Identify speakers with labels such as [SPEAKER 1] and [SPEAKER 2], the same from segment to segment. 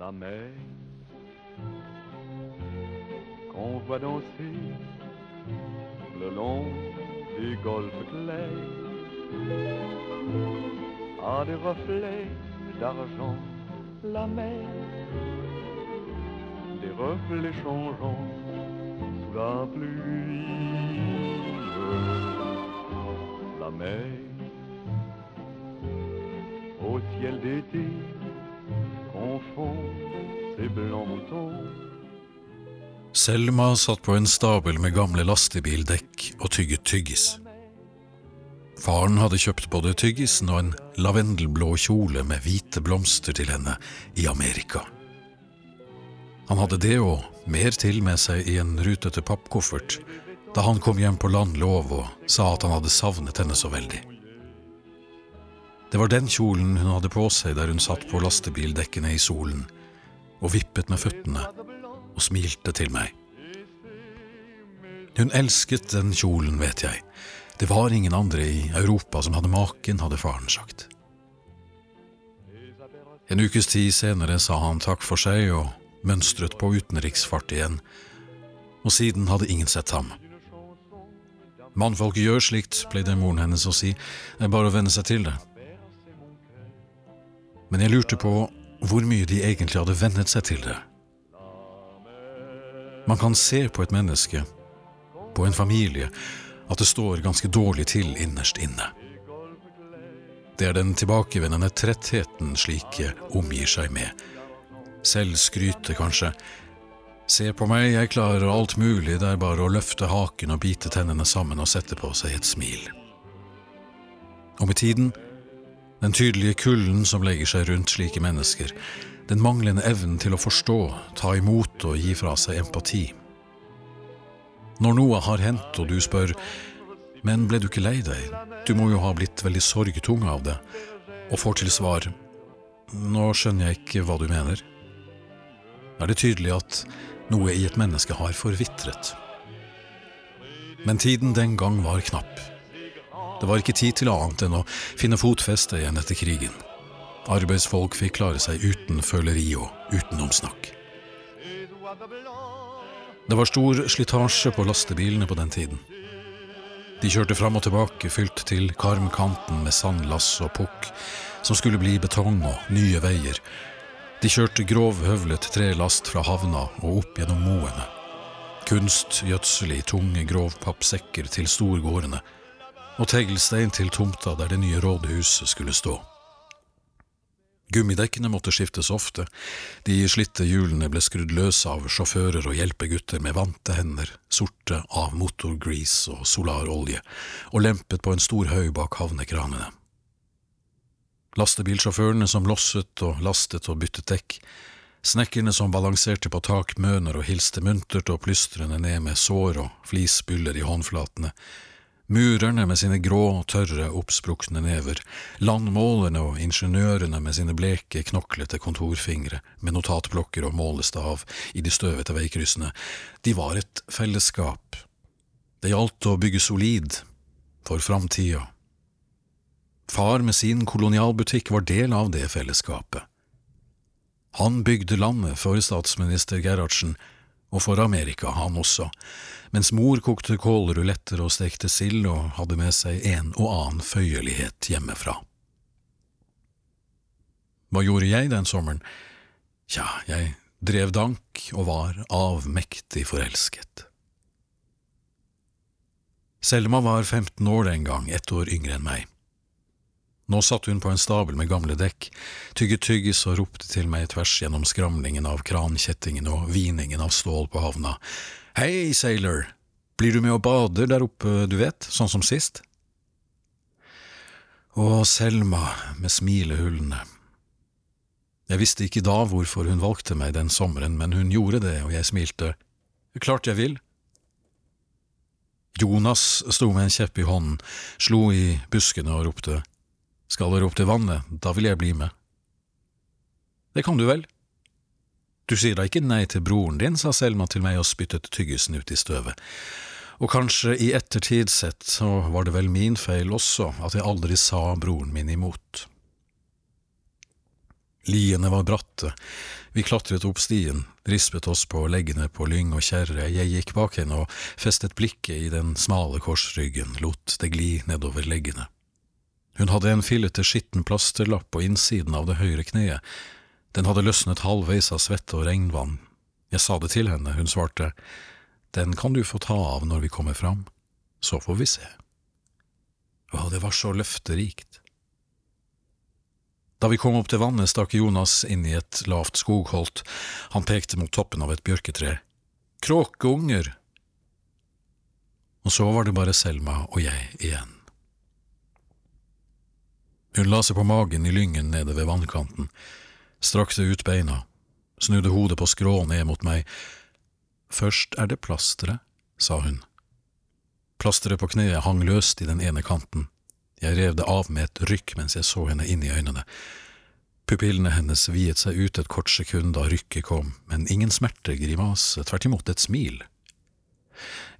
[SPEAKER 1] la mer qu'on voit danser le long des golfes clairs a des reflets d'argent la mer des reflets changeants sous la pluie. La mer au ciel d'été
[SPEAKER 2] Selma satt på en stabel med gamle lastebildekk og tygget tyggis. Faren hadde kjøpt både tyggisen og en lavendelblå kjole med hvite blomster til henne i Amerika. Han hadde det og mer til med seg i en rutete pappkoffert da han kom hjem på landlov og sa at han hadde savnet henne så veldig. Det var den kjolen hun hadde på seg der hun satt på lastebildekkene i solen og vippet med føttene og smilte til meg. Hun elsket den kjolen, vet jeg. Det var ingen andre i Europa som hadde maken, hadde faren sagt. En ukes tid senere sa han takk for seg og mønstret på utenriksfart igjen, og siden hadde ingen sett ham. Mannfolk gjør slikt, pleide moren hennes å si, det er bare å venne seg til det. Men jeg lurte på hvor mye de egentlig hadde vennet seg til det. Man kan se på et menneske, på en familie, at det står ganske dårlig til innerst inne. Det er den tilbakevendende trettheten slike omgir seg med. Selvskrytet, kanskje. Se på meg, jeg klarer alt mulig, det er bare å løfte haken og bite tennene sammen og sette på seg et smil. Og med tiden, den tydelige kulden som legger seg rundt slike mennesker, den manglende evnen til å forstå, ta imot og gi fra seg empati. Når noe har hendt og du spør men ble du ikke lei deg, du må jo ha blitt veldig sorgtung av det, og får til svar nå skjønner jeg ikke hva du mener, er det tydelig at noe i et menneske har forvitret. Men tiden den gang var knapp. Det var ikke tid til annet enn å finne fotfeste igjen etter krigen. Arbeidsfolk fikk klare seg uten føleri og utenomsnakk. Det var stor slitasje på lastebilene på den tiden. De kjørte fram og tilbake, fylt til karmkanten med sandlass og pukk, som skulle bli betong og nye veier. De kjørte grovhøvlet trelast fra havna og opp gjennom moene. Kunstgjødsel i tunge grovpappsekker til storgårdene, og teglstein til tomta der det nye rådhuset skulle stå. Gummidekkene måtte skiftes ofte, de slitte hjulene ble skrudd løs av sjåfører og hjelpegutter med vante hender, sorte av motorgrease og solarolje, og lempet på en stor haug bak havnekranene. Lastebilsjåførene som losset og lastet og byttet dekk, snekkerne som balanserte på takmøner og hilste muntert og plystrende ned med sår og flisbyller i håndflatene, Murerne med sine grå, tørre, oppsprukne never, landmålerne og ingeniørene med sine bleke, knoklete kontorfingre med notatblokker og målestav i de støvete veikryssene, de var et fellesskap. Det gjaldt å bygge solid, for framtida. Far med sin kolonialbutikk var del av det fellesskapet. Han bygde landet for statsminister Gerhardsen, og for Amerika, han også, mens mor kokte kålruletter og stekte sild og hadde med seg en og annen føyelighet hjemmefra. Hva gjorde jeg den sommeren? Tja, jeg drev dank og var avmektig forelsket. Selma var 15 år den gang, ett år yngre enn meg. Nå satt hun på en stabel med gamle dekk, tygget tyggis og ropte til meg tvers gjennom skramlingen av krankjettingen og hviningen av stål på havna. Hei, sailor, blir du med og bader der oppe, du vet, sånn som sist? Å, Selma med smilehullene. Jeg visste ikke da hvorfor hun valgte meg den sommeren, men hun gjorde det, og jeg smilte. Klart jeg vil. Jonas sto med en kjepp i hånden, slo i buskene og ropte. Skal dere opp til vannet, da vil jeg bli med. Det kan du vel? Du sier da ikke nei til broren din, sa Selma til meg og spyttet tyggisen ut i støvet. Og kanskje i ettertid sett så var det vel min feil også at jeg aldri sa broren min imot. Liene var bratte, vi klatret opp stien, rispet oss på leggene på lyng og kjerre, jeg gikk bak henne og festet blikket i den smale korsryggen, lot det gli nedover leggene. Hun hadde en fillete skitten plasterlapp på innsiden av det høyre kneet, den hadde løsnet halvveis av svette og regnvann. Jeg sa det til henne, hun svarte, den kan du få ta av når vi kommer fram, så får vi se. Å, det var så løfterikt. Da vi kom opp til vannet, stakk Jonas inn i et lavt skogholt. Han pekte mot toppen av et bjørketre. Kråkeunger! Og så var det bare Selma og jeg igjen. Hun la seg på magen i lyngen nede ved vannkanten, strakte ut beina, snudde hodet på skrå ned mot meg. Først er det plasteret, sa hun. Plasteret på kneet hang løst i den ene kanten. Jeg rev det av med et rykk mens jeg så henne inn i øynene. Pupillene hennes viet seg ut et kort sekund da rykket kom, men ingen smertegrimase, tvert imot et smil.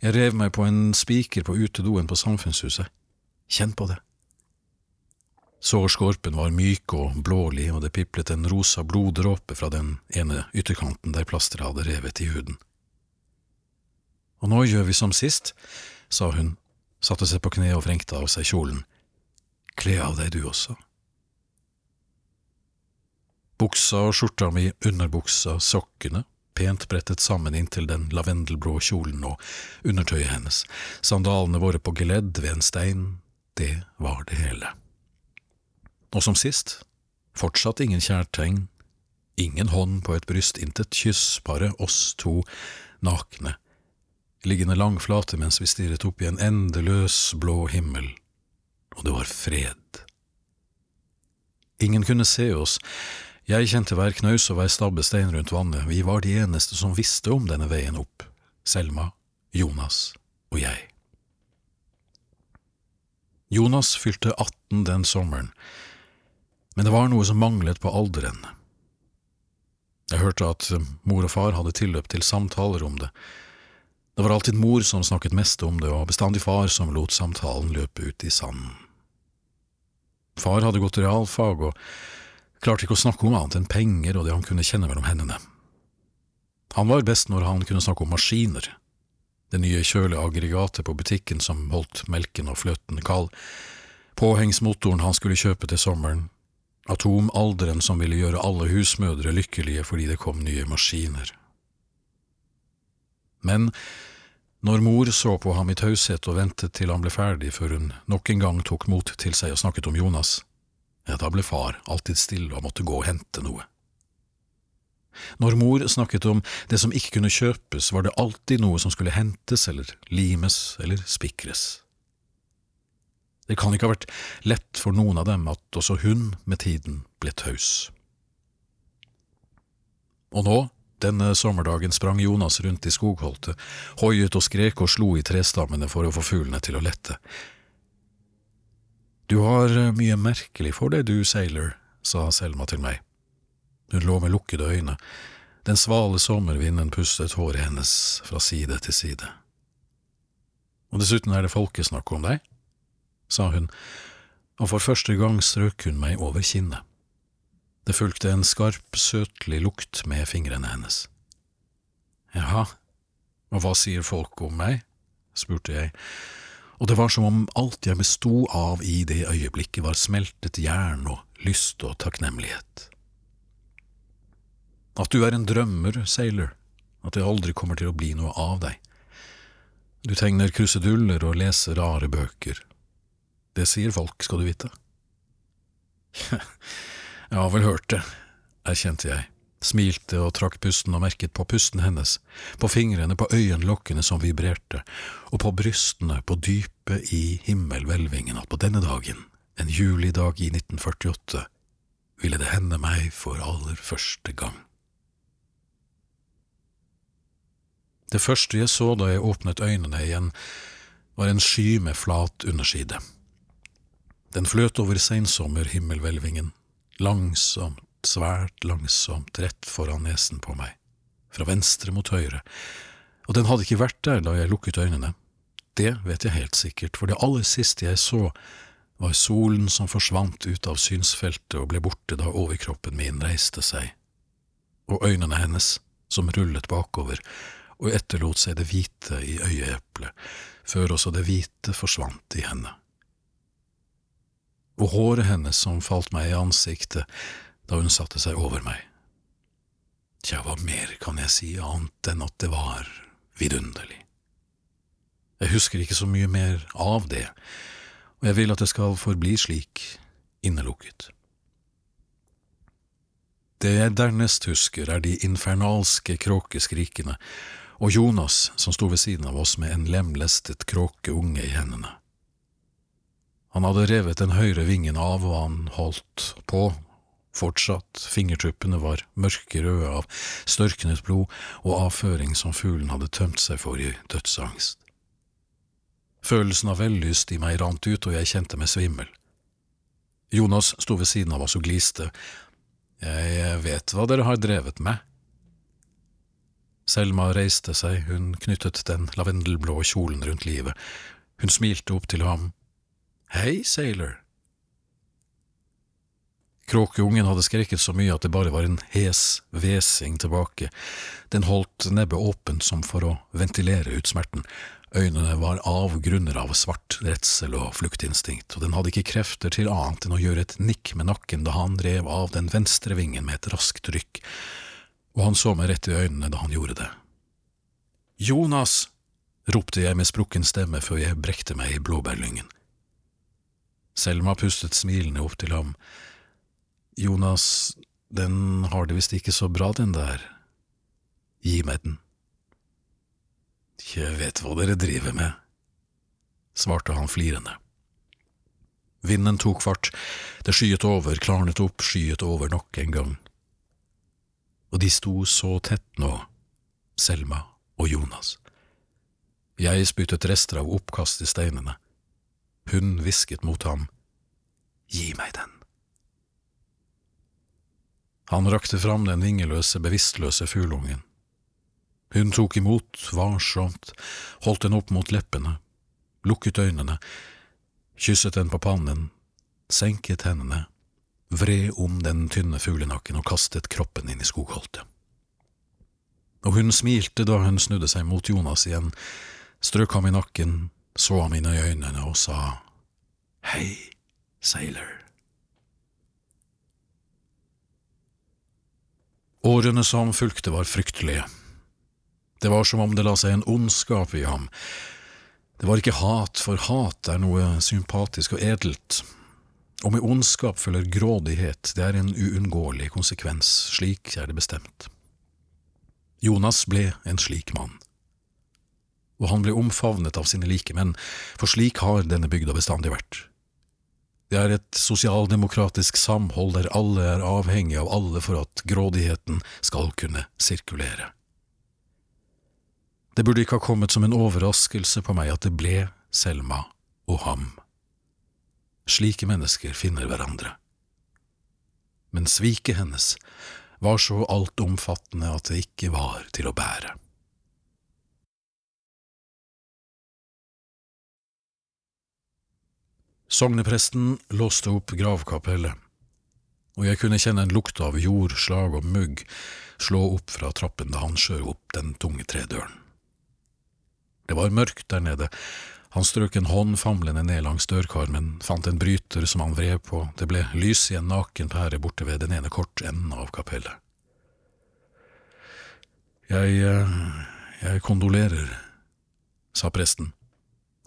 [SPEAKER 2] Jeg rev meg på en spiker på utedoen på Samfunnshuset. Kjenn på det. Sårskorpen var myk og blålig, og det piplet en rosa bloddråpe fra den ene ytterkanten der plasteret hadde revet i huden. Og nå gjør vi som sist, sa hun, satte seg på kne og vrengte av seg kjolen. Kle av deg du også. Buksa og skjorta mi, underbuksa, sokkene, pent brettet sammen inntil den lavendelblå kjolen og undertøyet hennes, sandalene våre på geledd ved en stein, det var det hele. Og som sist, fortsatt ingen kjærtegn, ingen hånd på et bryst, intet kyss, bare oss to, nakne, liggende langflate mens vi stirret opp i en endeløs blå himmel og det var fred. Ingen kunne se oss, jeg kjente hver knaus og hver stabbestein rundt vannet, vi var de eneste som visste om denne veien opp, Selma, Jonas og jeg. Jonas fylte 18 den sommeren, men det var noe som manglet på alderen. Jeg hørte at mor og far hadde tilløp til samtaler om det. Det var alltid mor som snakket mest om det, og bestandig far som lot samtalen løpe ut i sanden. Far hadde gått realfag og klarte ikke å snakke om annet enn penger og det han kunne kjenne mellom hendene. Han var best når han kunne snakke om maskiner, det nye kjøleaggregatet på butikken som holdt melken og fløten kald, påhengsmotoren han skulle kjøpe til sommeren, atomalderen som ville gjøre alle husmødre lykkelige fordi det kom nye maskiner. Men når mor så på ham i taushet og ventet til han ble ferdig før hun nok en gang tok mot til seg og snakket om Jonas, ja, da ble far alltid stille og måtte gå og hente noe. Når mor snakket om det som ikke kunne kjøpes, var det alltid noe som skulle hentes eller limes eller spikres. Det kan ikke ha vært lett for noen av dem at også hun med tiden ble taus. Og nå denne sommerdagen sprang Jonas rundt i skogholtet, hoiet og skrek og slo i trestammene for å få fuglene til å lette. Du har eh, mye merkelig for deg, du, Sailor, sa Selma til meg. Hun lå med lukkede øyne, den svale sommervinden pustet håret hennes fra side til side. Og dessuten er det folkesnakk om deg, sa hun, og for første gang strøk hun meg over kinnet. Det fulgte en skarp, søtlig lukt med fingrene hennes. Jaha, og hva sier folk om meg? spurte jeg, og det var som om alt jeg besto av i det øyeblikket var smeltet jern og lyst og takknemlighet. At du er en drømmer, Sailor, at det aldri kommer til å bli noe av deg. Du tegner kruseduller og leser rare bøker. Det sier folk, skal du vite. Jeg har vel hørt det, erkjente jeg, smilte og trakk pusten og merket på pusten hennes, på fingrene, på øyenlokkene som vibrerte, og på brystene, på dypet i himmelhvelvingen at på denne dagen, en julidag i 1948, ville det hende meg for aller første gang. Det første jeg så da jeg åpnet øynene igjen, var en sky med flat underside. Den fløt over seinsommerhimmelhvelvingen, langsomt, svært langsomt, rett foran nesen på meg, fra venstre mot høyre, og den hadde ikke vært der da jeg lukket øynene. Det vet jeg helt sikkert, for det aller siste jeg så, var solen som forsvant ut av synsfeltet og ble borte da overkroppen min reiste seg, og øynene hennes som rullet bakover og etterlot seg det hvite i øyeeplet, før også det hvite forsvant i henne. Og håret hennes som falt meg i ansiktet da hun satte seg over meg. Tja, hva mer kan jeg si annet enn at det var vidunderlig. Jeg husker ikke så mye mer av det, og jeg vil at det skal forbli slik, innelukket. Det jeg dernest husker, er de infernalske kråkeskrikene og Jonas som sto ved siden av oss med en lemlestet kråkeunge i hendene. Han hadde revet den høyre vingen av, og han holdt på, fortsatt, fingertuppene var mørkerøde av størknet blod og avføring som fuglen hadde tømt seg for i dødsangst. Følelsen av vellyst i meg rant ut, og jeg kjente meg svimmel. Jonas sto ved siden av oss og gliste. Jeg vet hva dere har drevet med. Selma reiste seg, hun knyttet den lavendelblå kjolen rundt livet. Hun smilte opp til ham. Hei, sailor. Kråkeungen hadde skreket så mye at det bare var en hes hvesing tilbake. Den holdt nebbet åpent som for å ventilere ut smerten. Øynene var avgrunner av svart redsel og fluktinstinkt, og den hadde ikke krefter til annet enn å gjøre et nikk med nakken da han drev av den venstre vingen med et raskt rykk og han så meg rett i øynene da han gjorde det. Jonas! ropte jeg med sprukken stemme før jeg brekte meg i blåbærlyngen. Selma pustet smilende opp til ham. Jonas, den har det visst ikke så bra, den der. Gi meg den. Jeg vet hva dere driver med, svarte han flirende. Vinden tok fart, det skyet over, klarnet opp, skyet over nok en gang og de sto så tett nå, Selma og Jonas. Jeg spyttet rester av oppkast i steinene. Hun hvisket mot ham, Gi meg den. Han rakte fram den vingeløse, bevisstløse fugleungen. Hun tok imot varsomt, holdt den opp mot leppene, lukket øynene, kysset den på pannen, senket hendene vred om den tynne fuglenakken og kastet kroppen inn i skogholtet. Og hun smilte da hun snudde seg mot Jonas igjen, strøk ham i nakken, så ham inn i øynene og sa Hei, sailor. Årene som fulgte var fryktelige. Det var som om det la seg en ondskap i ham. Det var ikke hat, for hat er noe sympatisk og edelt, og med ondskap følger grådighet, det er en uunngåelig konsekvens, slik er det bestemt. Jonas ble en slik mann. Og han ble omfavnet av sine likemenn, for slik har denne bygda bestandig vært. Det er et sosialdemokratisk samhold der alle er avhengig av alle for at grådigheten skal kunne sirkulere. Det burde ikke ha kommet som en overraskelse på meg at det ble Selma og ham. Slike mennesker finner hverandre. Men sviket hennes var så altomfattende at det ikke var til å bære. Sognepresten låste opp gravkapellet, og jeg kunne kjenne en lukt av jord, slag og mugg slå opp fra trappen da han skjøv opp den tunge tredøren. Det var mørkt der nede, han strøk en hånd famlende ned langs dørkarmen, fant en bryter som han vred på, det ble lys i en naken pære borte ved den ene kortenden av kapellet. Jeg… Eh, jeg kondolerer, sa presten.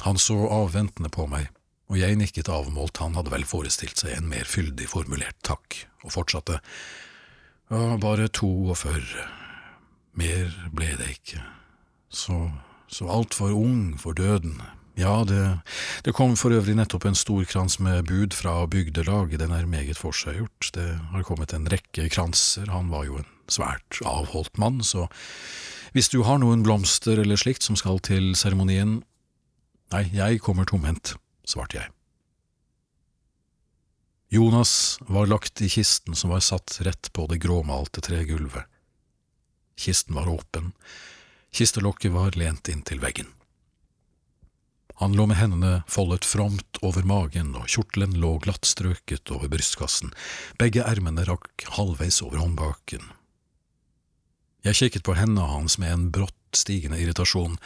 [SPEAKER 2] Han så avventende på meg, og jeg nikket avmålt, han hadde vel forestilt seg en mer fyldig formulert takk, og fortsatte. Ja, bare 42. Mer ble det ikke. Så, så altfor ung for døden, ja, det, det, kom for øvrig nettopp en stor krans med bud fra bygdelaget, den er meget forseggjort, det har kommet en rekke kranser, han var jo en svært avholdt mann, så hvis du har noen blomster eller slikt som skal til seremonien… Nei, jeg kommer tomhendt, svarte jeg. Jonas var lagt i kisten som var satt rett på det gråmalte tregulvet. Kisten var åpen, kistelokket var lent inntil veggen. Han lå med hendene foldet fromt over magen, og kjortelen lå glattstrøket over brystkassen, begge ermene rakk halvveis over håndbaken. Jeg kikket på hendene hans med en brått stigende irritasjon.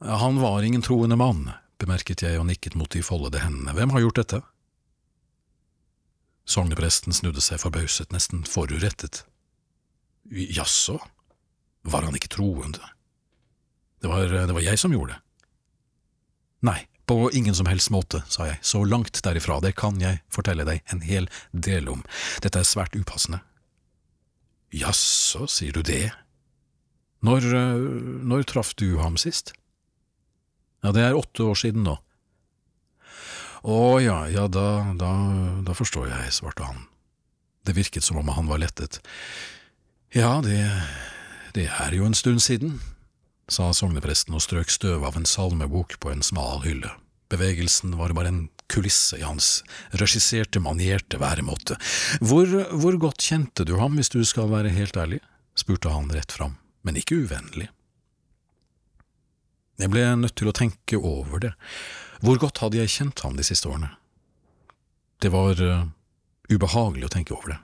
[SPEAKER 2] Han var ingen troende mann, bemerket jeg og nikket mot de foldede hendene. Hvem har gjort dette? Sognepresten snudde seg forbauset, nesten forurettet. Jaså, var han ikke troende? Det var, det var jeg som gjorde det. Nei, på ingen som helst måte, sa jeg, så langt derifra, det kan jeg fortelle deg en hel del om, dette er svært upassende. Jaså, sier du det? Når, når traff du ham sist? Ja, det er åtte år siden nå. Å ja, ja, da, da, da forstår jeg, svarte han. Det virket som om han var lettet. Ja, det, det er jo en stund siden, sa sognepresten og strøk støv av en salmebok på en smal hylle. Bevegelsen var bare en kulisse i hans regisserte, manierte væremåte. Hvor, hvor godt kjente du ham, hvis du skal være helt ærlig? spurte han rett fram, men ikke uvennlig. Jeg ble nødt til å tenke over det. Hvor godt hadde jeg kjent ham de siste årene? Det var uh, ubehagelig å tenke over det.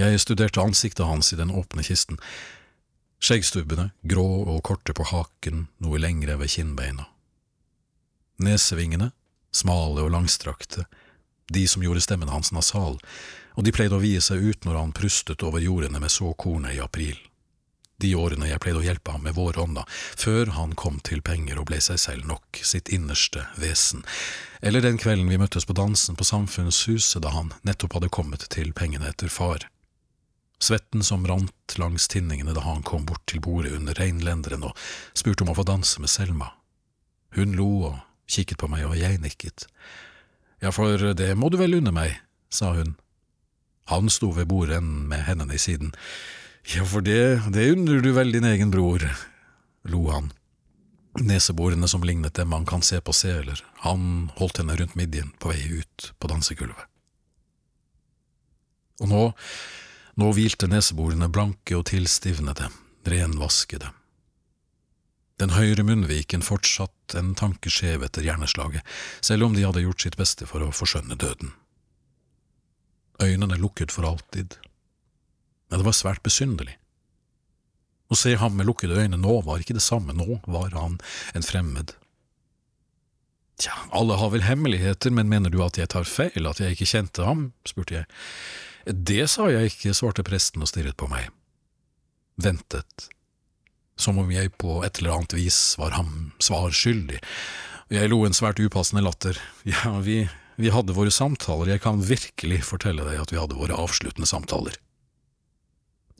[SPEAKER 2] Jeg studerte ansiktet hans i den åpne kisten, skjeggstubbene grå og korte på haken, noe lengre ved kinnbeina. Nesevingene, smale og langstrakte, de som gjorde stemmen hans nasal, og de pleide å vie seg ut når han prustet over jordene med såkornet i april de årene jeg pleide å hjelpe ham med våronna, før han kom til penger og ble seg selv nok, sitt innerste vesen, eller den kvelden vi møttes på dansen på Samfunnshuset da han nettopp hadde kommet til pengene etter far. Svetten som rant langs tinningene da han kom bort til bordet under reinlenderen og spurte om å få danse med Selma. Hun lo og kikket på meg, og jeg nikket. Ja, for det må du vel unne meg, sa hun. Han sto ved bordet med hendene i siden. Ja, for det, det undrer du vel din egen bror, lo han. Neseborene som lignet dem man kan se på seler, han holdt henne rundt midjen på vei ut på dansegulvet. Og nå, nå hvilte neseborene blanke og tilstivnede, renvaskede. Den høyre munnviken fortsatt en tanke skjev etter hjerneslaget, selv om de hadde gjort sitt beste for å forskjønne døden. Øynene lukket for alltid, men det var svært besynderlig. Å se ham med lukkede øyne nå var ikke det samme, nå var han en fremmed. Tja, alle har vel hemmeligheter, men mener du at jeg tar feil, at jeg ikke kjente ham? spurte jeg. Det sa jeg ikke, svarte presten og stirret på meg. Ventet, som om jeg på et eller annet vis var ham svar skyldig. Jeg lo en svært upassende latter. Ja, vi, vi hadde våre samtaler, jeg kan virkelig fortelle deg at vi hadde våre avsluttende samtaler.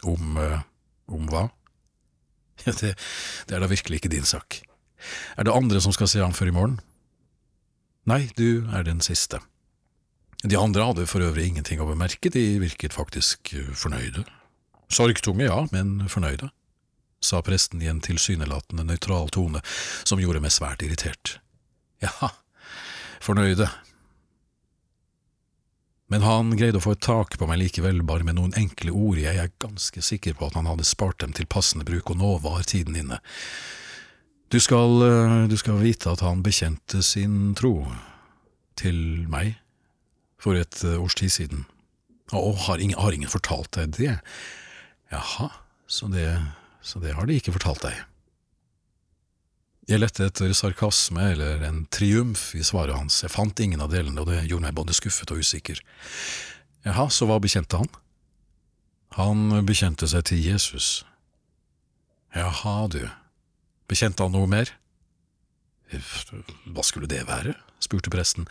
[SPEAKER 2] Om uh, om hva? Det, det, er da virkelig ikke din sak. Er det andre som skal se ham før i morgen? Nei, du er den siste. De andre hadde for øvrig ingenting å bemerke, de virket faktisk eh, fornøyde. Sorgtunge, ja, men fornøyde, sa presten i en tilsynelatende nøytral tone som gjorde meg svært irritert. Ja, fornøyde, men han greide å få et tak på meg likevel, bare med noen enkle ord, jeg er ganske sikker på at han hadde spart dem til passende bruk, og nå var tiden inne. Du skal, eh, du skal vite at han bekjente sin tro til meg for et eh, års tid siden. Å, har ingen, har ingen fortalt deg det? Jaha, så det, så det har de ikke fortalt deg. Jeg lette etter sarkasme eller en triumf i svaret hans, jeg fant ingen av delene, og det gjorde meg både skuffet og usikker. Jaha, så hva bekjente han? Han bekjente seg til Jesus. Jaha, du, bekjente han noe mer? Hva skulle det være? spurte presten,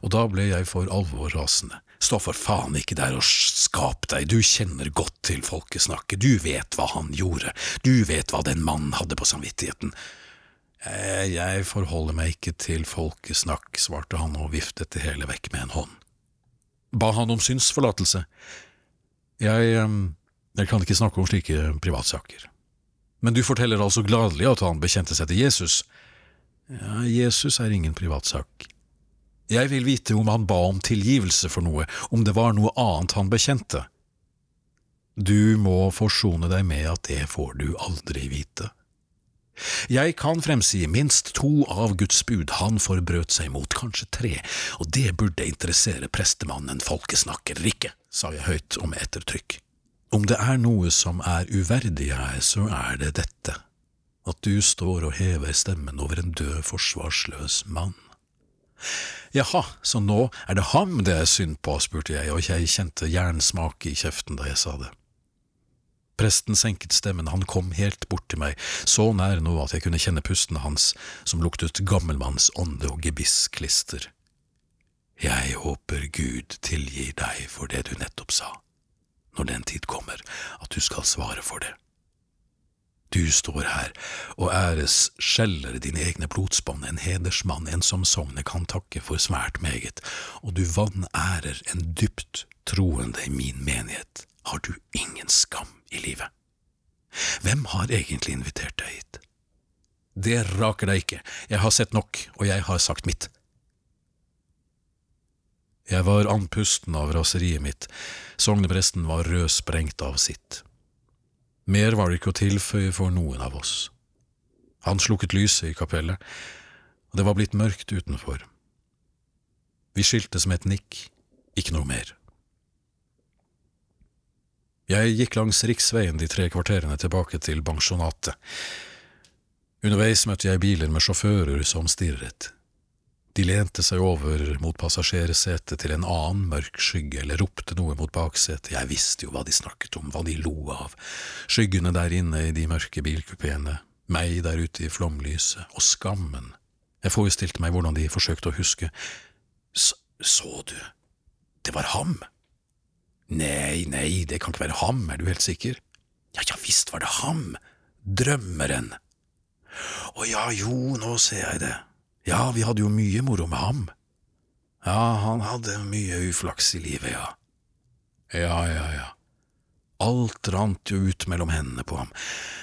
[SPEAKER 2] og da ble jeg for alvor rasende. Stå for faen ikke der og skap deg, du kjenner godt til folkesnakket, du vet hva han gjorde, du vet hva den mannen hadde på samvittigheten. Eh, jeg forholder meg ikke til folkesnakk, svarte han og viftet det hele vekk med en hånd. Ba han om synsforlatelse? Jeg, jeg kan ikke snakke om slike privatsaker. Men du forteller altså gladelig at han bekjente seg til Jesus? Ja, Jesus er ingen privatsak. Jeg vil vite om han ba om tilgivelse for noe, om det var noe annet han bekjente. Du må forsone deg med at det får du aldri vite. Jeg kan fremsi minst to av Guds bud han forbrøt seg mot, kanskje tre, og det burde interessere prestemannen folkesnakker ikke, sa jeg høyt og med ettertrykk. Om det er noe som er uverdig her, så er det dette, at du står og hever stemmen over en død, forsvarsløs mann. Jaha, så nå er det ham det er synd på, spurte jeg, og jeg kjente jernsmak i kjeften da jeg sa det. Presten senket stemmen, han kom helt bort til meg, så nær nå at jeg kunne kjenne pusten hans, som luktet gammelmanns ånde og gebissklister. Jeg håper Gud tilgir deg for det du nettopp sa, når den tid kommer at du skal svare for det. Du står her og æres skjeller dine egne blodsbånd, en hedersmann, en som sognet kan takke for svært meget, og du vanærer en dypt troende i min menighet, har du ingen skam i livet. Hvem har egentlig invitert deg hit? Det raker deg ikke, jeg har sett nok, og jeg har sagt mitt. Jeg var andpusten av raseriet mitt, sognepresten var rødsprengt av sitt. Mer var det ikke å tilføye for noen av oss. Han slukket lyset i kapellet, og det var blitt mørkt utenfor. Vi skiltes med et nikk, ikke noe mer. Jeg gikk langs riksveien de tre kvarterene tilbake til pensjonatet. Underveis møtte jeg biler med sjåfører som stirret. De lente seg over mot passasjersetet til en annen mørk skygge eller ropte noe mot baksetet, jeg visste jo hva de snakket om, hva de lo av, skyggene der inne i de mørke bilkupeene, meg der ute i flomlyset, og skammen, jeg forestilte meg hvordan de forsøkte å huske, S så du, det var ham? Nei, nei, det kan ikke være ham, er du helt sikker? Ja, ja visst var det ham, drømmeren. Å ja, jo, nå ser jeg det. Ja, vi hadde jo mye moro med ham. Ja, han hadde mye uflaks i livet, ja. Ja, ja, ja. Alt rant jo ut mellom hendene på ham,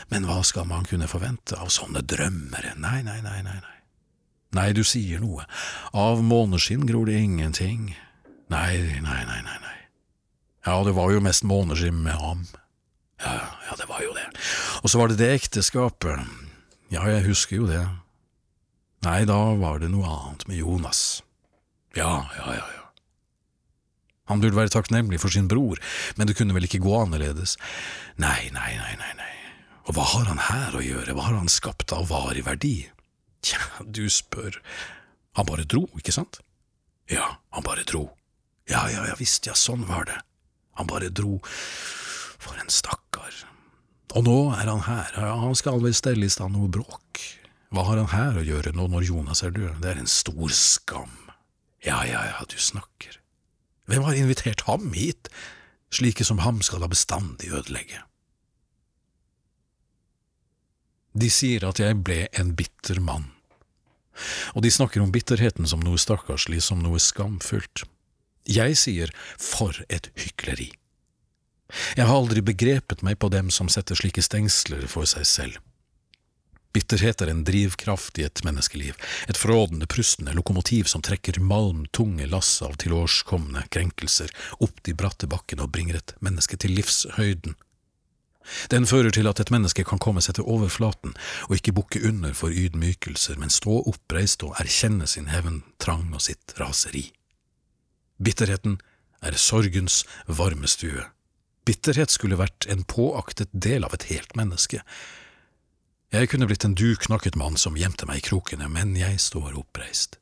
[SPEAKER 2] men hva skal man kunne forvente av sånne drømmere, nei, nei, nei, nei, nei. Nei, du sier noe, av måneskinn gror det ingenting, nei, nei, nei, nei, nei. Ja, det var jo mest måneskinn med ham. Ja, ja, det var jo det. Og så var det det ekteskapet, ja, jeg husker jo det. Nei, da var det noe annet med Jonas. Ja, ja, ja, ja. Han burde være takknemlig for sin bror, men det kunne vel ikke gå annerledes. Nei, nei, nei, nei, nei. Og hva har han her å gjøre, hva har han skapt av varig verdi? Tja, du spør. Han bare dro, ikke sant? Ja, han bare dro. Ja, ja, ja visst, ja, sånn var det. Han bare dro. For en stakkar. Og nå er han her, han skal vel stelle i stand noe bråk. Hva har han her å gjøre nå når Jonas er død? Det er en stor skam. Ja, ja, ja, du snakker. Hvem har invitert ham hit? Slike som ham skal da bestandig ødelegge. De sier at jeg ble en bitter mann, og de snakker om bitterheten som noe stakkarslig, som noe skamfullt. Jeg sier for et hykleri. Jeg har aldri begrepet meg på dem som setter slike stengsler for seg selv. Bitterhet er en drivkraft i et menneskeliv, et frådende, prustende lokomotiv som trekker malmtunge lass av tilårskomne krenkelser opp de bratte bakkene og bringer et menneske til livshøyden. Den fører til at et menneske kan komme seg til overflaten og ikke bukke under for ydmykelser, men stå oppreist og erkjenne sin hevntrang og sitt raseri. Bitterheten er sorgens varmestue. Bitterhet skulle vært en påaktet del av et helt menneske, jeg kunne blitt en duknakket mann som gjemte meg i krokene, men jeg står oppreist.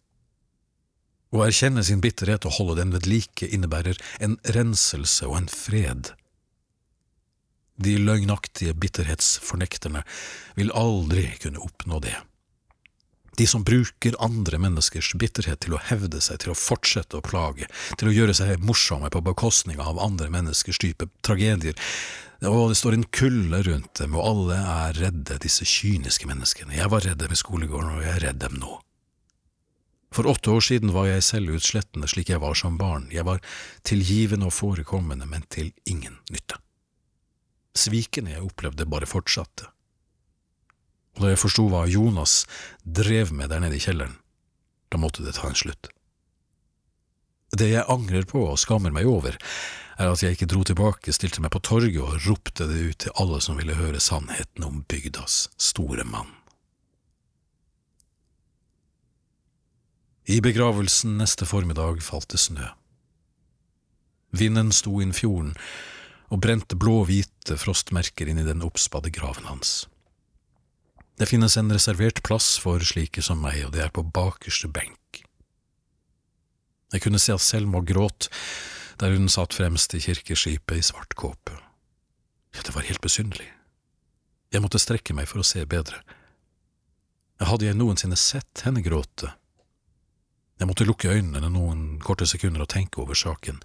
[SPEAKER 2] Å erkjenne sin bitterhet og holde den ved like innebærer en renselse og en fred. De løgnaktige bitterhetsfornekterne vil aldri kunne oppnå det. De som bruker andre menneskers bitterhet til å hevde seg, til å fortsette å plage, til å gjøre seg morsomme på bekostning av andre menneskers type tragedier, og det står en kulde rundt dem, og alle er redde, disse kyniske menneskene. Jeg var redd dem i skolegården, og jeg er redd dem nå. For åtte år siden var jeg selvutslettende slik jeg var som barn, jeg var tilgivende og forekommende, men til ingen nytte. Svikene jeg opplevde, bare fortsatte og da jeg forsto hva Jonas drev med der nede i kjelleren, da måtte det ta en slutt. Det jeg angrer på og skammer meg over, er at jeg ikke dro tilbake, stilte meg på torget og ropte det ut til alle som ville høre sannheten om bygdas store mann. I begravelsen neste formiddag falt det snø. Vinden sto inn fjorden og brente blå-hvite frostmerker inn i den oppspadde graven hans. Det finnes en reservert plass for slike som meg, og det er på bakerste benk. Jeg kunne se at Selma gråt der hun satt fremst i kirkeskipet i svart kåpe. Det var helt besynderlig. Jeg måtte strekke meg for å se bedre. Hadde jeg noensinne sett henne gråte? Jeg måtte lukke øynene noen korte sekunder og tenke over saken.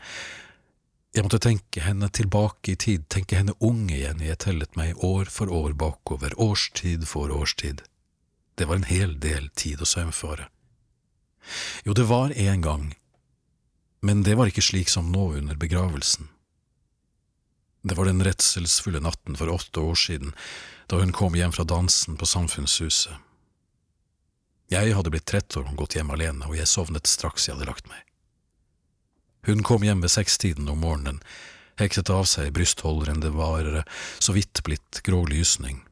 [SPEAKER 2] Jeg måtte tenke henne tilbake i tid, tenke henne ung igjen, jeg tellet meg år for år bakover, årstid for årstid. Det var en hel del tid å saumfare. Jo, det var en gang, men det var ikke slik som nå under begravelsen. Det var den redselsfulle natten for åtte år siden, da hun kom hjem fra dansen på Samfunnshuset. Jeg hadde blitt trett og gått hjem alene, og jeg sovnet straks jeg hadde lagt meg. Hun kom hjem ved sekstiden om morgenen, hektet av seg brystholderen, det var så vidt blitt grå lysning.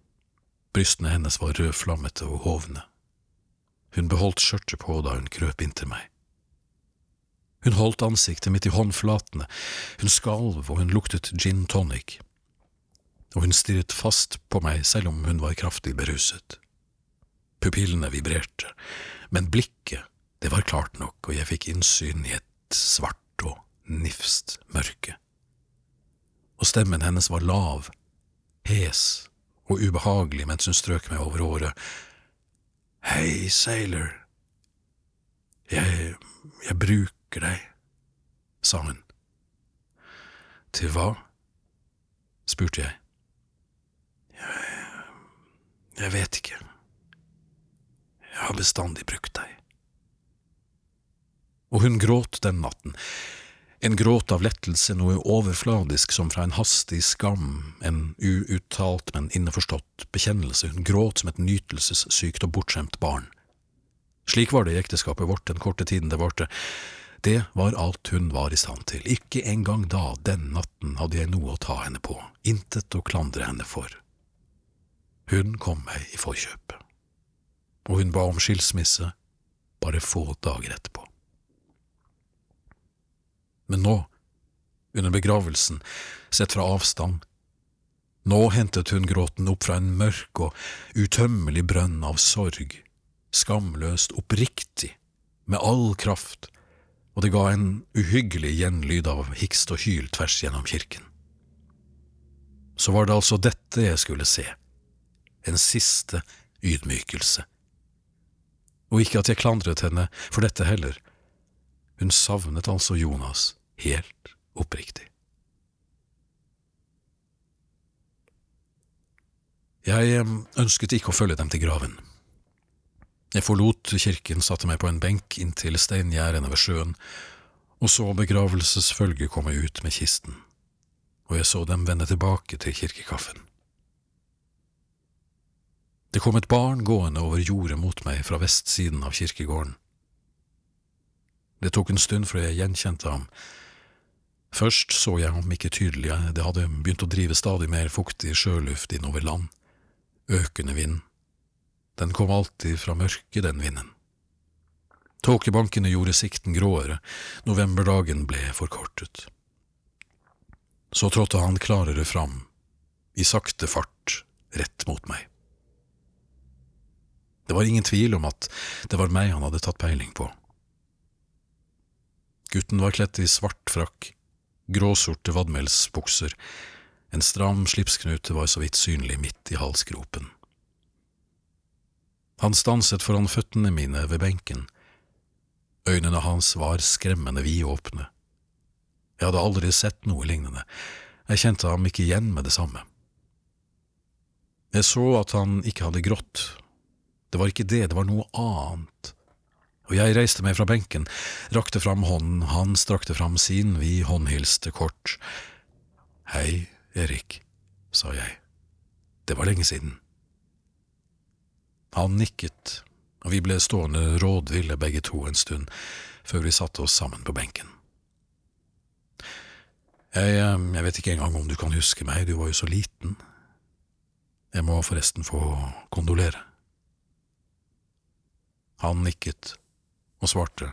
[SPEAKER 2] Brystene hennes var rødflammete og hovne. Hun beholdt skjørtet på da hun krøp inntil meg. Hun holdt ansiktet mitt i håndflatene, hun skalv og hun luktet gin tonic, og hun stirret fast på meg selv om hun var kraftig beruset. Pupillene vibrerte, men blikket, det var klart nok, og jeg fikk innsyn i et svart og nifst mørke. Og stemmen hennes var lav, hes og ubehagelig mens hun strøk meg over året. Hei, sailor. Jeg… jeg bruker deg, sa hun. Til hva? spurte jeg. Jeg… jeg vet ikke. Jeg har bestandig brukt deg og hun gråt den natten, en gråt av lettelse, noe overfladisk som fra en hastig skam, en uuttalt, men innforstått bekjennelse, hun gråt som et nytelsessykt og bortskjemt barn. Slik var det i ekteskapet vårt den korte tiden det varte. Det var alt hun var i stand til, ikke engang da, den natten, hadde jeg noe å ta henne på, intet å klandre henne for. Hun kom meg i forkjøpet, og hun ba om skilsmisse bare få dager etterpå. Men nå, under begravelsen, sett fra avstand, nå hentet hun gråten opp fra en mørk og utømmelig brønn av sorg, skamløst oppriktig, med all kraft, og det ga en uhyggelig gjenlyd av hikst og hyl tvers gjennom kirken. Så var det altså dette jeg skulle se, en siste ydmykelse. Og ikke at jeg klandret henne for dette heller, hun savnet altså Jonas helt oppriktig. Jeg ønsket ikke å følge dem til graven. Jeg forlot kirken, satte meg på en benk inntil steingjerdene ved sjøen, og så begravelsesfølget komme ut med kisten, og jeg så dem vende tilbake til kirkekaffen. Det kom et barn gående over jordet mot meg fra vestsiden av kirkegården. Det tok en stund før jeg gjenkjente ham. Først så jeg ham ikke tydelig, det hadde begynt å drive stadig mer fuktig sjøluft innover land. Økende vind. Den kom alltid fra mørket, den vinden. Tåkebankene gjorde sikten gråere, novemberdagen ble forkortet. Så trådte han klarere fram, i sakte fart, rett mot meg. Det var ingen tvil om at det var meg han hadde tatt peiling på. Gutten var kledt i svart frakk, gråsorte vadmelsbukser, en stram slipsknute var så vidt synlig midt i halsgropen. Han stanset foran føttene mine ved benken. Øynene hans var skremmende vidåpne. Jeg hadde aldri sett noe lignende, jeg kjente ham ikke igjen med det samme. Jeg så at han ikke hadde grått, det var ikke det, det var noe annet og jeg reiste meg fra benken, rakte fram hånden, han strakte fram sin, vi håndhilste kort. Hei, Erik, sa jeg, det var lenge siden. Han nikket, og vi ble stående rådville begge to en stund, før vi satte oss sammen på benken. Jeg, eh, jeg vet ikke engang om du kan huske meg, du var jo så liten. Jeg må forresten få kondolere. Han nikket og svarte.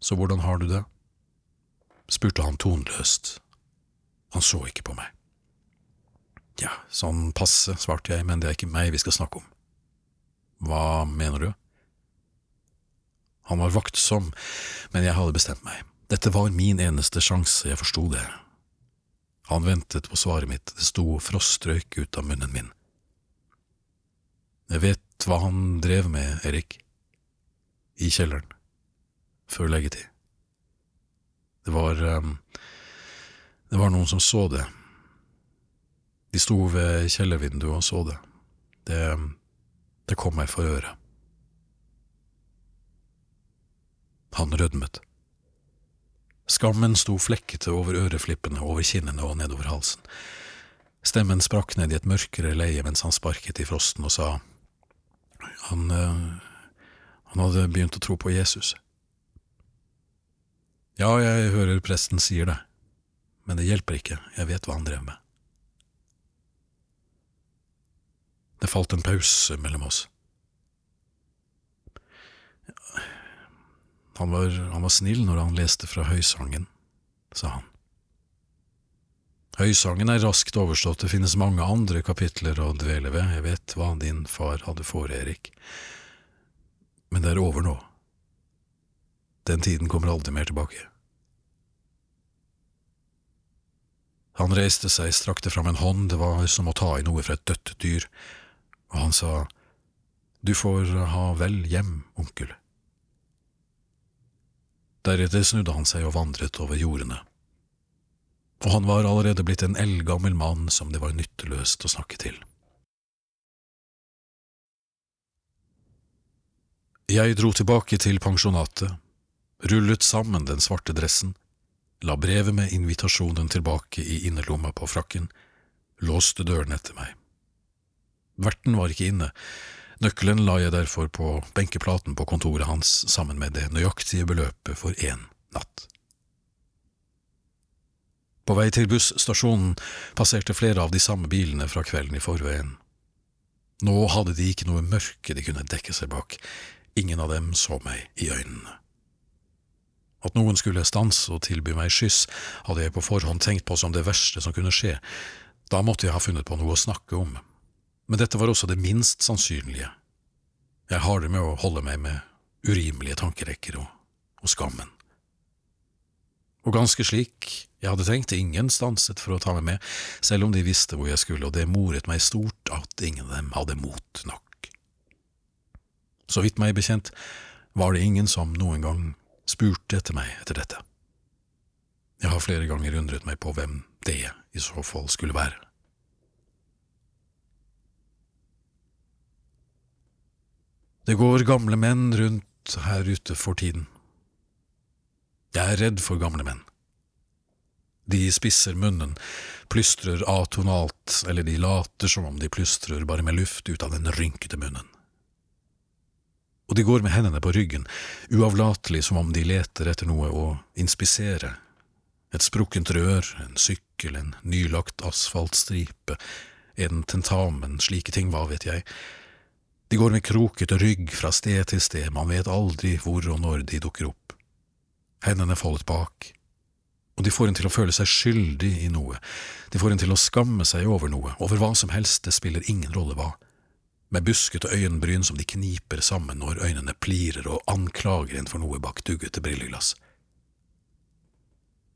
[SPEAKER 2] Så hvordan har du det? spurte han tonløst. Han så ikke på meg. Ja, sånn passe, svarte jeg, men det er ikke meg vi skal snakke om. Hva mener du? Han var vaktsom, men jeg hadde bestemt meg. Dette var min eneste sjanse, jeg forsto det. Han ventet på svaret mitt, det sto frostrøyk ut av munnen min. Jeg vet hva han drev med, Erik. I kjelleren. Før leggetid. Det var um, Det var noen som så det. De sto ved kjellervinduet og så det. Det, det kom meg for øre. Han rødmet. Skammen sto flekkete over øreflippene, over kinnene og nedover halsen. Stemmen sprakk ned i et mørkere leie mens han sparket i frosten og sa han, han hadde begynt å tro på Jesus. Ja, jeg hører presten sier det, men det hjelper ikke, jeg vet hva han drev med. Det falt en pause mellom oss. Han var, han var snill når han leste fra Høysangen, sa han. Høysangen er raskt overstått, det finnes mange andre kapitler å dvele ved, jeg vet hva din far hadde for, Erik, men det er over nå. Den tiden kommer aldri mer tilbake. Han reiste seg, strakte fram en hånd, det var som å ta i noe fra et dødt dyr, og han sa, Du får ha vel hjem, onkel. Deretter snudde han seg og vandret over jordene, og han var allerede blitt en eldgammel mann som det var nytteløst å snakke til. Jeg dro tilbake til pensjonatet, rullet sammen den svarte dressen, la brevet med invitasjonen tilbake i innerlomma på frakken, låste døren etter meg. Verten var ikke inne, nøkkelen la jeg derfor på benkeplaten på kontoret hans sammen med det nøyaktige beløpet for én natt. På vei til busstasjonen passerte flere av de samme bilene fra kvelden i forveien. Nå hadde de ikke noe mørke de kunne dekke seg bak, ingen av dem så meg i øynene. At noen skulle stanse og tilby meg skyss, hadde jeg på forhånd tenkt på som det verste som kunne skje, da måtte jeg ha funnet på noe å snakke om, men dette var også det minst sannsynlige. Jeg har det med å holde meg med urimelige tankerekker og, og skammen. Og ganske slik jeg hadde tenkt, ingen stanset for å ta meg med, selv om de visste hvor jeg skulle, og det moret meg stort at ingen av dem hadde mot nok. Så vidt meg bekjent var det ingen som noen gang spurte etter meg etter dette. Jeg har flere ganger undret meg på hvem det i så fall skulle være. Det går gamle menn rundt her ute for tiden. Jeg er redd for gamle menn. De spisser munnen, plystrer atonalt, eller de later som om de plystrer bare med luft ut av den rynkete munnen og de går med hendene på ryggen, uavlatelig som om de leter etter noe å inspisere. Et sprukkent rør, en sykkel, en nylagt asfaltstripe, en tentamen, slike ting, hva vet jeg. De går med krokete rygg fra sted til sted, man vet aldri hvor og når de dukker opp. Hendene foldet bak, og de får en til å føle seg skyldig i noe, de får en til å skamme seg over noe, over hva som helst, det spiller ingen rolle hva med buskete øyenbryn som de kniper sammen når øynene plirer og anklager en for noe bak duggete brilleglass.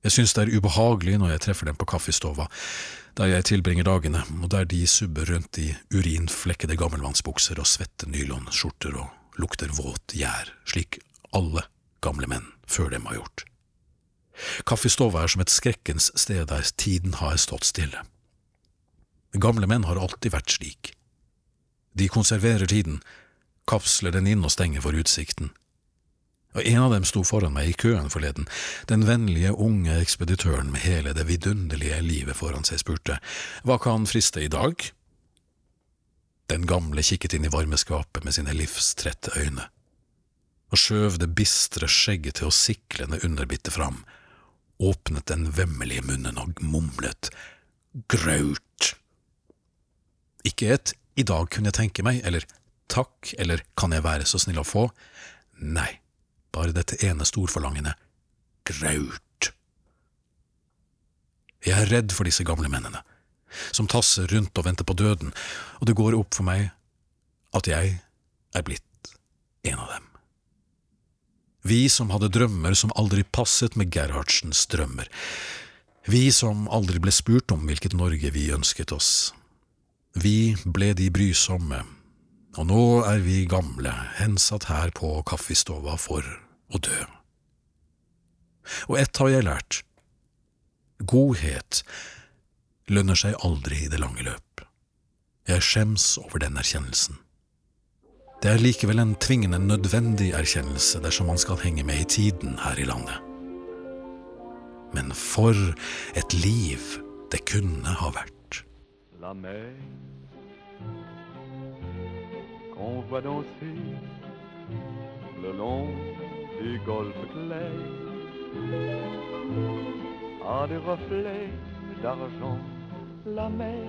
[SPEAKER 2] Jeg synes det er ubehagelig når jeg treffer dem på kaffestova, der jeg tilbringer dagene, og der de subber rundt i urinflekkede gammelmannsbukser og svette nylonskjorter og lukter våt gjær, slik alle gamle menn før dem har gjort. Kaffestova er som et skrekkens sted der tiden har stått stille. Gamle menn har alltid vært slik. De konserverer tiden, kapsler den inn og stenger for utsikten. Og En av dem sto foran meg i køen forleden. Den vennlige, unge ekspeditøren med hele det vidunderlige livet foran seg spurte hva kan friste i dag? Den gamle kikket inn i varmeskapet med sine livstrette øyne, og skjøv det bistre skjegget til å siklende underbitte fram, åpnet den vemmelige munnen og mumlet graut. Ikke et i dag kunne jeg tenke meg, eller takk, eller kan jeg være så snill å få, Nei, bare dette ene storforlangende graut. Jeg er redd for disse gamle mennene, som tasser rundt og venter på døden, og det går opp for meg at jeg er blitt en av dem. Vi som hadde drømmer som aldri passet med Gerhardsens drømmer, vi som aldri ble spurt om hvilket Norge vi ønsket oss. Vi ble de brysomme, og nå er vi gamle, hensatt her på kaffestova for å dø. Og ett har jeg lært. Godhet lønner seg aldri i det lange løp. Jeg skjems over den erkjennelsen. Det er likevel en tvingende nødvendig erkjennelse dersom man skal henge med i tiden her i landet. Men for et liv det kunne ha vært.
[SPEAKER 1] La mer qu'on voit danser le long des golfes clairs. A des reflets d'argent la mer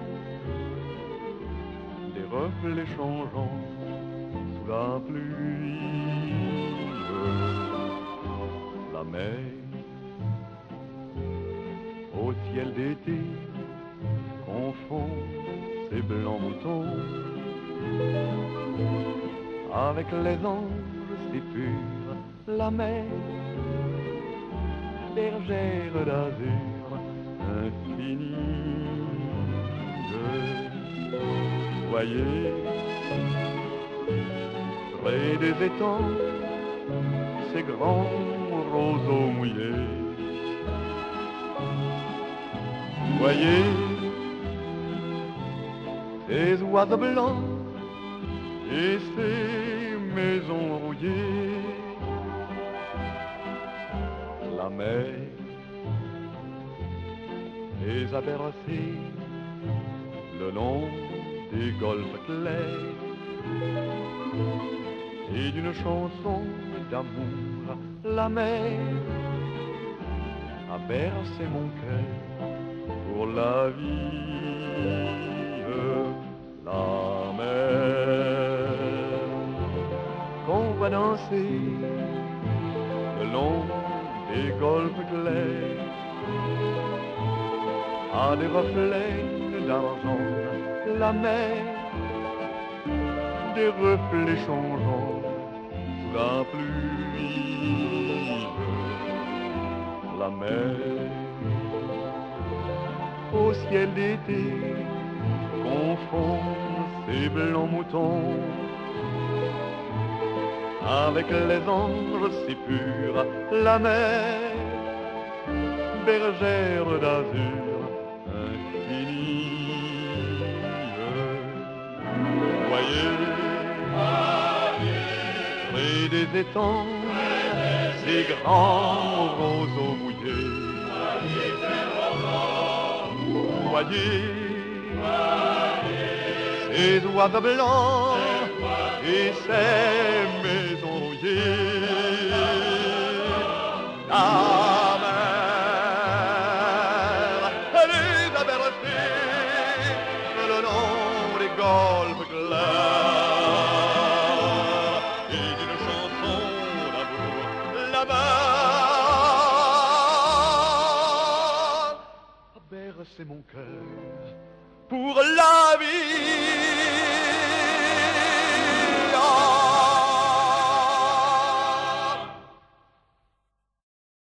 [SPEAKER 1] des reflets changeants sous la pluie. La mer au ciel d'été confond ses blancs moutons avec les anges si purs, la mer, bergère d'azur infinie. Voyez, près des étangs, ces grands roseaux mouillés. Voyez, ces oiseaux blancs et ces maisons rouillées. La mer les a bercés le long des golfes clairs et d'une chanson d'amour, la mer a bercé mon cœur pour la vie. La mer. Qu'on va danser le long des golfes clairs. À des reflets d'argent, la mer, des reflets changeants sous la pluie, la mer, au ciel d'été, confond ses blancs moutons avec les anges si purs, la mer, bergère d'azur infinie. Voyez, près des étangs, ces grands roseaux mouillés. Voyez, et d'oiseaux blancs et ses maisons La mer, elle est abertée le long des golfes clairs et d'une chanson d'amour là-bas. Ah, Bercez mon cœur pour la